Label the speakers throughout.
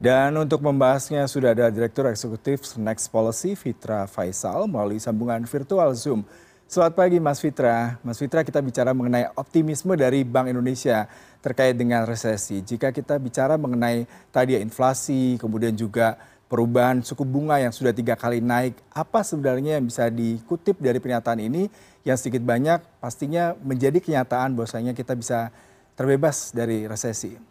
Speaker 1: Dan untuk membahasnya sudah ada Direktur Eksekutif Next Policy Fitra Faisal melalui sambungan virtual Zoom. Selamat pagi Mas Fitra. Mas Fitra kita bicara mengenai optimisme dari Bank Indonesia terkait dengan resesi. Jika kita bicara mengenai tadi ya inflasi, kemudian juga perubahan suku bunga yang sudah tiga kali naik, apa sebenarnya yang bisa dikutip dari pernyataan ini yang sedikit banyak pastinya menjadi kenyataan bahwasanya kita bisa terbebas dari resesi?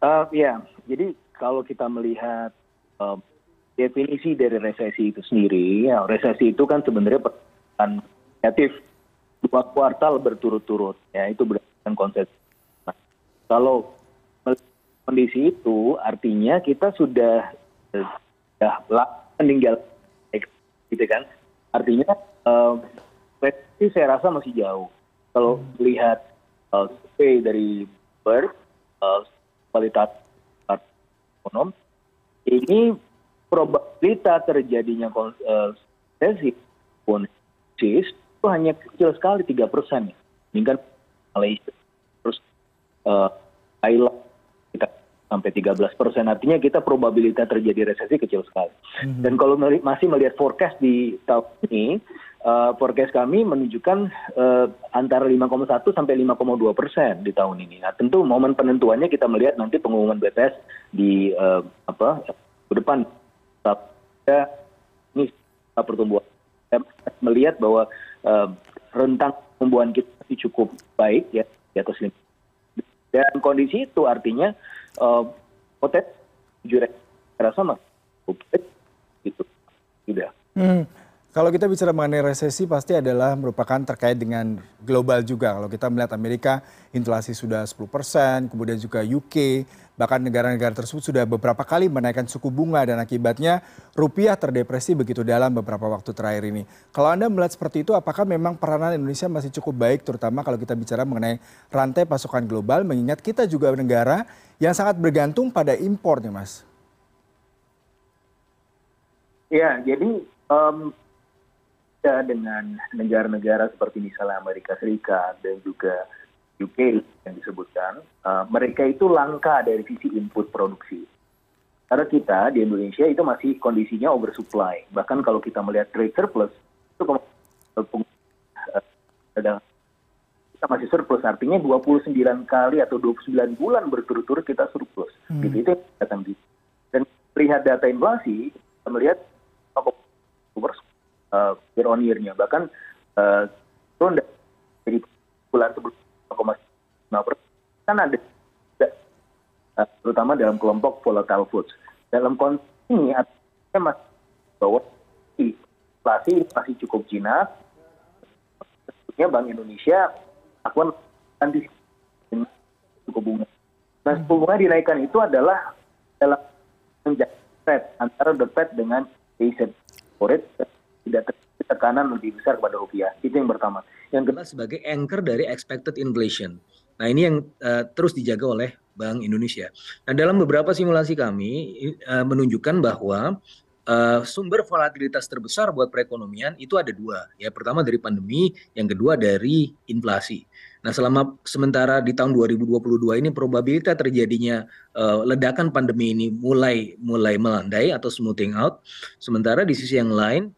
Speaker 2: Uh, ya, jadi kalau kita melihat uh, definisi dari resesi itu sendiri, ya, resesi itu kan sebenarnya pertumbuhan negatif dua kuartal berturut-turut, ya itu berdasarkan konsep. Nah, kalau kondisi itu artinya kita sudah sudah meninggal, gitu kan? Artinya uh, resesi saya rasa masih jauh. Kalau melihat uh, survei dari Bird, uh, kualitas ekonomi ini probabilitas terjadinya resesi pun itu hanya kecil sekali tiga persen. Dibandingkan Malaysia terus uh, Thailand sampai tiga belas persen artinya kita probabilitas terjadi resesi kecil sekali mm-hmm. dan kalau masih melihat forecast di tahun ini uh, forecast kami menunjukkan uh, antara 5,1 sampai 5,2 persen di tahun ini. Nah, tentu momen penentuannya kita melihat nanti pengumuman BPS di uh, apa ke depan. Ya, ini pertumbuhan. Melihat bahwa uh, rentang pertumbuhan kita masih cukup baik ya di atas lima. Dan kondisi itu artinya potensi jurek rasa gitu. Sudah.
Speaker 1: Hmm. Kalau kita bicara mengenai resesi pasti adalah merupakan terkait dengan global juga. Kalau kita melihat Amerika inflasi sudah 10%, kemudian juga UK, bahkan negara-negara tersebut sudah beberapa kali menaikkan suku bunga dan akibatnya rupiah terdepresi begitu dalam beberapa waktu terakhir ini. Kalau Anda melihat seperti itu, apakah memang peranan Indonesia masih cukup baik terutama kalau kita bicara mengenai rantai pasokan global mengingat kita juga negara yang sangat bergantung pada impor nih Mas?
Speaker 2: Ya, jadi um, dengan negara negara seperti misalnya amerika serikat dan juga uk yang disebutkan uh, mereka itu langka dari sisi input produksi. Karena kita di Indonesia itu masih kondisinya oversupply. Bahkan kalau kita melihat trade surplus itu uh, kita masih surplus. Artinya 29 kali atau 29 bulan berturut-turut kita surplus. Hmm. gitu itu datang dan melihat data inflasi kita melihat uh, year on year-nya. Bahkan uh, turun dari bulan sebelum 5,5 persen kan ada uh, terutama dalam kelompok volatile foods. Dalam konteks ini artinya masih bahwa inflasi masih cukup jinak. Tentunya Bank Indonesia akan nanti suku bunga. Nah, suku bunga dinaikkan itu adalah dalam menjaga Fed antara the Fed dengan rate tidak terjadi tekanan lebih besar kepada rupiah. Itu yang pertama.
Speaker 3: Yang kedua sebagai anchor dari expected inflation. Nah ini yang uh, terus dijaga oleh Bank Indonesia. Nah dalam beberapa simulasi kami uh, menunjukkan bahwa uh, sumber volatilitas terbesar buat perekonomian itu ada dua. Ya pertama dari pandemi, yang kedua dari inflasi. Nah, selama sementara di tahun 2022 ini probabilitas terjadinya uh, ledakan pandemi ini mulai mulai melandai atau smoothing out. Sementara di sisi yang lain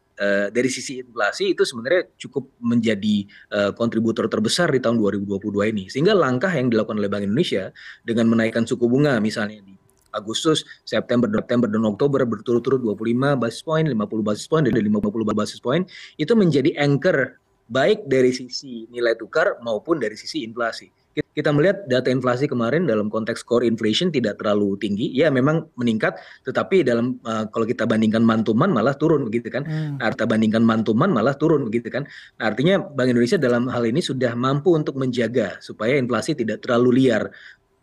Speaker 3: dari sisi inflasi itu sebenarnya cukup menjadi uh, kontributor terbesar di tahun 2022 ini. Sehingga langkah yang dilakukan oleh Bank Indonesia dengan menaikkan suku bunga misalnya di Agustus, September, September dan Oktober berturut-turut 25 basis point, 50 basis point dan 50 basis point itu menjadi anchor baik dari sisi nilai tukar maupun dari sisi inflasi kita melihat data inflasi kemarin dalam konteks core inflation tidak terlalu tinggi, ya memang meningkat, tetapi dalam uh, kalau kita bandingkan mantuman malah turun begitu kan. Hmm. Nah, kita bandingkan mantuman malah turun begitu kan. Nah, artinya Bank Indonesia dalam hal ini sudah mampu untuk menjaga supaya inflasi tidak terlalu liar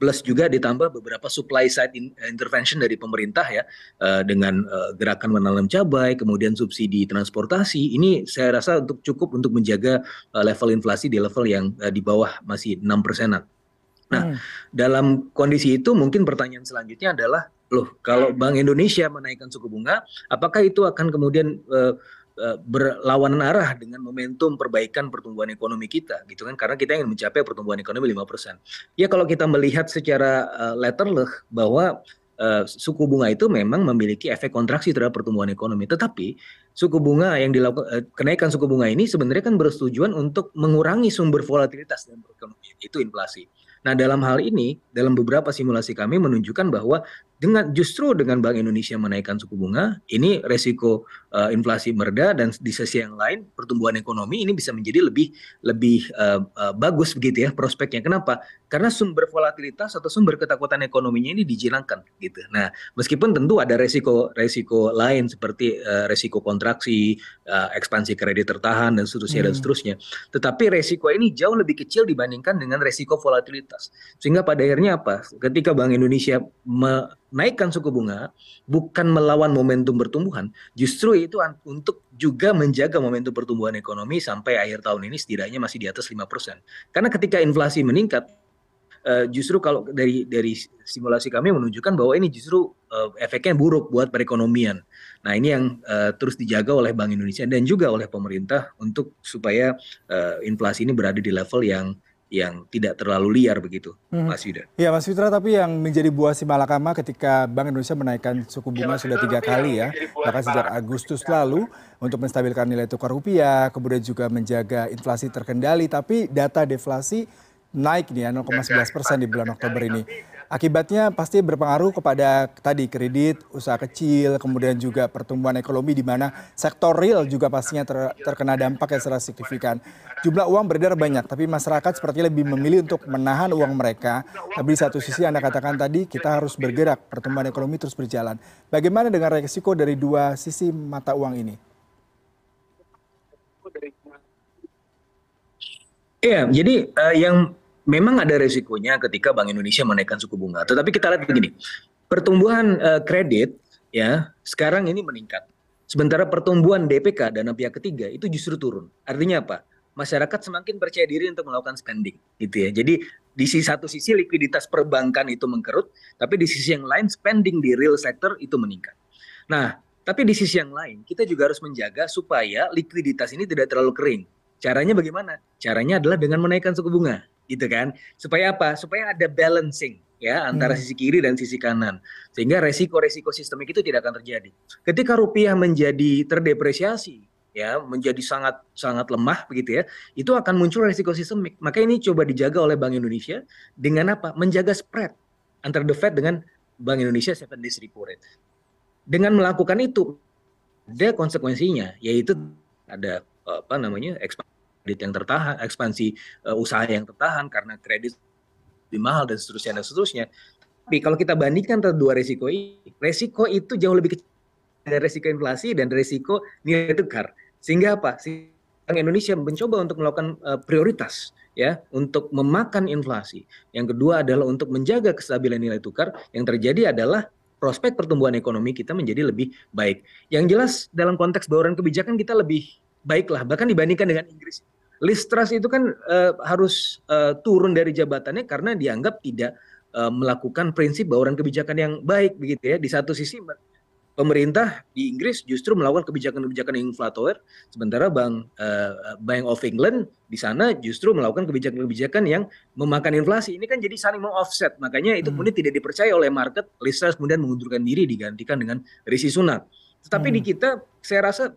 Speaker 3: plus juga ditambah beberapa supply side intervention dari pemerintah ya uh, dengan uh, gerakan menanam cabai, kemudian subsidi transportasi. Ini saya rasa untuk cukup untuk menjaga level inflasi di level yang di bawah masih enam persenan. Nah, hmm. dalam kondisi itu mungkin pertanyaan selanjutnya adalah, loh kalau Bank Indonesia menaikkan suku bunga, apakah itu akan kemudian uh, berlawanan arah dengan momentum perbaikan pertumbuhan ekonomi kita gitu kan karena kita ingin mencapai pertumbuhan ekonomi 5%. Ya kalau kita melihat secara uh, bahwa uh, suku bunga itu memang memiliki efek kontraksi terhadap pertumbuhan ekonomi. Tetapi suku bunga yang dilakukan uh, kenaikan suku bunga ini sebenarnya kan bertujuan untuk mengurangi sumber volatilitas dalam perekonomian itu inflasi. Nah, dalam hal ini, dalam beberapa simulasi kami menunjukkan bahwa dengan justru dengan Bank Indonesia menaikkan suku bunga, ini resiko uh, inflasi mereda dan di sisi yang lain pertumbuhan ekonomi ini bisa menjadi lebih lebih uh, uh, bagus begitu ya prospeknya. Kenapa? Karena sumber volatilitas atau sumber ketakutan ekonominya ini dijilangkan gitu. Nah, meskipun tentu ada resiko resiko lain seperti uh, resiko kontraksi, uh, ekspansi kredit tertahan dan seterusnya hmm. dan seterusnya. Tetapi resiko ini jauh lebih kecil dibandingkan dengan resiko volatilitas. Sehingga pada akhirnya apa? Ketika Bank Indonesia me naikkan suku bunga bukan melawan momentum pertumbuhan, justru itu untuk juga menjaga momentum pertumbuhan ekonomi sampai akhir tahun ini setidaknya masih di atas 5%. Karena ketika inflasi meningkat, uh, justru kalau dari dari simulasi kami menunjukkan bahwa ini justru uh, efeknya buruk buat perekonomian. Nah ini yang uh, terus dijaga oleh Bank Indonesia dan juga oleh pemerintah untuk supaya inflasi ini berada di level yang yang tidak terlalu liar begitu, hmm. Mas Yuda.
Speaker 1: Ya, Mas Fitra, tapi yang menjadi buah si malakama ketika Bank Indonesia menaikkan suku bunga ya, sudah tiga kali ya, bahkan sejak Agustus lalu untuk menstabilkan nilai tukar rupiah, kemudian juga menjaga inflasi terkendali, tapi data deflasi naik nih ya 0,11 persen di bulan Oktober ini. Akibatnya pasti berpengaruh kepada tadi kredit, usaha kecil, kemudian juga pertumbuhan ekonomi di mana sektor real juga pastinya ter, terkena dampak yang secara signifikan. Jumlah uang beredar banyak, tapi masyarakat sepertinya lebih memilih untuk menahan uang mereka. Tapi di satu sisi Anda katakan tadi kita harus bergerak, pertumbuhan ekonomi terus berjalan. Bagaimana dengan resiko dari dua sisi mata uang ini?
Speaker 3: Iya, jadi uh, yang memang ada resikonya ketika Bank Indonesia menaikkan suku bunga. Tetapi kita lihat begini, pertumbuhan uh, kredit ya sekarang ini meningkat. Sementara pertumbuhan DPK dana pihak ketiga itu justru turun. Artinya apa? Masyarakat semakin percaya diri untuk melakukan spending, gitu ya. Jadi di sisi satu sisi likuiditas perbankan itu mengkerut, tapi di sisi yang lain spending di real sector itu meningkat. Nah, tapi di sisi yang lain kita juga harus menjaga supaya likuiditas ini tidak terlalu kering. Caranya bagaimana? Caranya adalah dengan menaikkan suku bunga gitu kan. Supaya apa? Supaya ada balancing ya antara hmm. sisi kiri dan sisi kanan. Sehingga resiko-resiko sistemik itu tidak akan terjadi. Ketika rupiah menjadi terdepresiasi ya menjadi sangat sangat lemah begitu ya itu akan muncul resiko sistemik. Maka ini coba dijaga oleh Bank Indonesia dengan apa? Menjaga spread antara the Fed dengan Bank Indonesia seven days repo rate. Dengan melakukan itu ada konsekuensinya yaitu ada apa namanya ekspansi kredit yang tertahan, ekspansi uh, usaha yang tertahan karena kredit lebih mahal dan seterusnya dan seterusnya. Tapi kalau kita bandingkan dua resiko ini, resiko itu jauh lebih kecil dari resiko inflasi dan resiko nilai tukar. Sehingga apa? Bank Indonesia mencoba untuk melakukan uh, prioritas ya untuk memakan inflasi. Yang kedua adalah untuk menjaga kestabilan nilai tukar. Yang terjadi adalah prospek pertumbuhan ekonomi kita menjadi lebih baik. Yang jelas dalam konteks bauran kebijakan kita lebih baiklah bahkan dibandingkan dengan Inggris. Liz Truss itu kan uh, harus uh, turun dari jabatannya karena dianggap tidak uh, melakukan prinsip bauran kebijakan yang baik begitu ya. Di satu sisi pemerintah di Inggris justru melakukan kebijakan-kebijakan yang inflator, sementara Bank uh, Bank of England di sana justru melakukan kebijakan-kebijakan yang memakan inflasi. Ini kan jadi saling offset, makanya itu hmm. kemudian tidak dipercaya oleh market. Liz Truss kemudian mengundurkan diri digantikan dengan Rishi Sunak. Tetapi hmm. di kita, saya rasa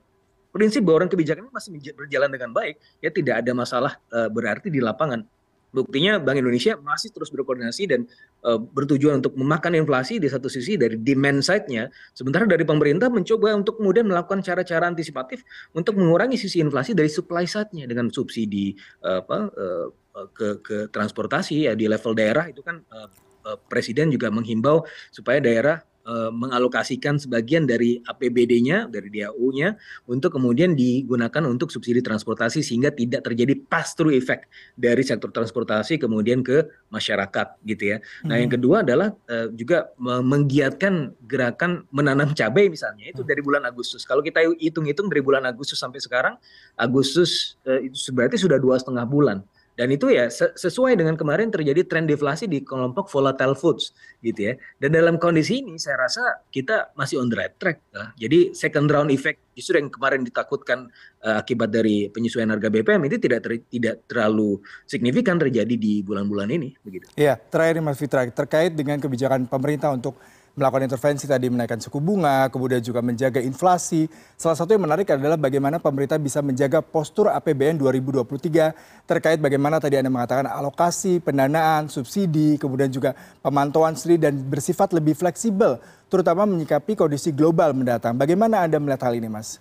Speaker 3: prinsip bauran kebijakan ini masih berjalan dengan baik, ya tidak ada masalah uh, berarti di lapangan. Buktinya Bank Indonesia masih terus berkoordinasi dan uh, bertujuan untuk memakan inflasi di satu sisi dari demand side-nya, sementara dari pemerintah mencoba untuk kemudian melakukan cara-cara antisipatif untuk mengurangi sisi inflasi dari supply side-nya dengan subsidi uh, apa uh, ke ke transportasi ya di level daerah itu kan uh, presiden juga menghimbau supaya daerah Eh, mengalokasikan sebagian dari APBD-nya dari DAU-nya untuk kemudian digunakan untuk subsidi transportasi sehingga tidak terjadi pass through effect dari sektor transportasi kemudian ke masyarakat gitu ya. Nah, yang hmm. kedua adalah uh, juga menggiatkan gerakan menanam cabai misalnya itu hmm. dari bulan Agustus. Kalau kita hitung-hitung dari bulan Agustus sampai sekarang Agustus uh, itu berarti sudah dua setengah bulan Dan itu ya sesuai dengan kemarin terjadi tren deflasi di kelompok volatile foods gitu ya. Dan dalam kondisi ini saya rasa kita masih on the right track. Lah. Jadi second round effect justru yang kemarin ditakutkan uh, akibat dari penyesuaian harga BPM itu tidak ter, tidak terlalu signifikan terjadi di bulan-bulan ini begitu.
Speaker 1: Iya, terakhir Mas Fitra terkait dengan kebijakan pemerintah untuk melakukan intervensi tadi menaikkan suku bunga, kemudian juga menjaga inflasi. Salah satu yang menarik adalah bagaimana pemerintah bisa menjaga postur APBN 2023 terkait bagaimana tadi Anda mengatakan alokasi, pendanaan, subsidi, kemudian juga pemantauan sendiri dan bersifat lebih fleksibel, terutama menyikapi kondisi global mendatang. Bagaimana Anda melihat hal ini, Mas?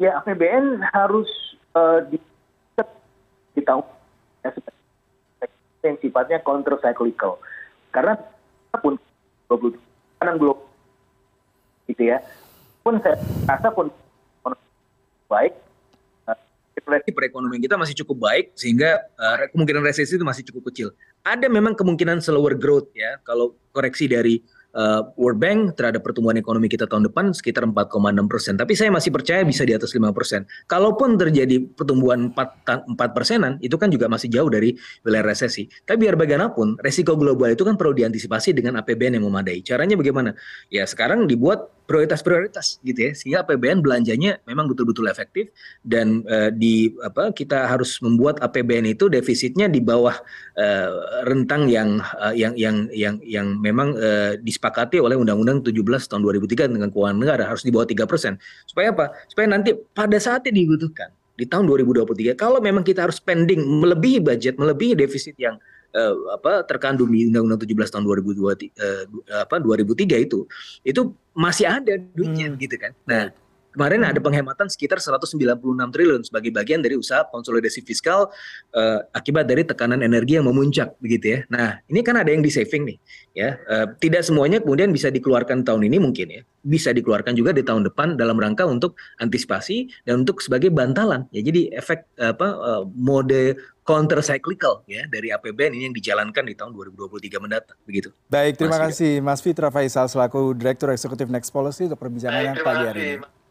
Speaker 2: Ya, APBN harus uh, di, di tahun yang sifatnya counter cyclical. Karena pun 20 kanan belum gitu ya. Pun saya rasa pun baik.
Speaker 3: Proyeksi perekonomian kita masih cukup baik sehingga uh, kemungkinan resesi itu masih cukup kecil. Ada memang kemungkinan slower growth ya kalau koreksi dari World Bank terhadap pertumbuhan ekonomi kita tahun depan sekitar 4,6 persen. Tapi saya masih percaya bisa di atas 5 persen. Kalaupun terjadi pertumbuhan 4, 4 persenan, itu kan juga masih jauh dari wilayah resesi. Tapi biar bagaimanapun, resiko global itu kan perlu diantisipasi dengan APBN yang memadai. Caranya bagaimana? Ya sekarang dibuat prioritas-prioritas gitu ya sehingga APBN belanjanya memang betul-betul efektif dan uh, di apa kita harus membuat APBN itu defisitnya di bawah uh, rentang yang uh, yang yang yang yang memang uh, disepakati oleh Undang-Undang 17 tahun 2003 dengan keuangan negara harus di bawah tiga persen supaya apa supaya nanti pada saatnya dibutuhkan di tahun 2023 kalau memang kita harus spending melebihi budget melebihi defisit yang uh, apa terkandung di Undang-Undang 17 tahun 2002 uh, apa 2003 itu itu masih ada duitnya hmm. gitu kan. Nah, kemarin ada penghematan sekitar 196 triliun sebagai bagian dari usaha konsolidasi fiskal uh, akibat dari tekanan energi yang memuncak begitu ya. Nah, ini kan ada yang di saving nih ya. Uh, tidak semuanya kemudian bisa dikeluarkan tahun ini mungkin ya. Bisa dikeluarkan juga di tahun depan dalam rangka untuk antisipasi dan untuk sebagai bantalan. Ya, jadi efek apa uh, mode counter cyclical ya dari APBN ini yang dijalankan di tahun 2023 mendatang begitu.
Speaker 1: Baik, terima Mas kasih Mas Fitra Faisal selaku Direktur Eksekutif Next Policy untuk perbincangan yang pagi hari ini.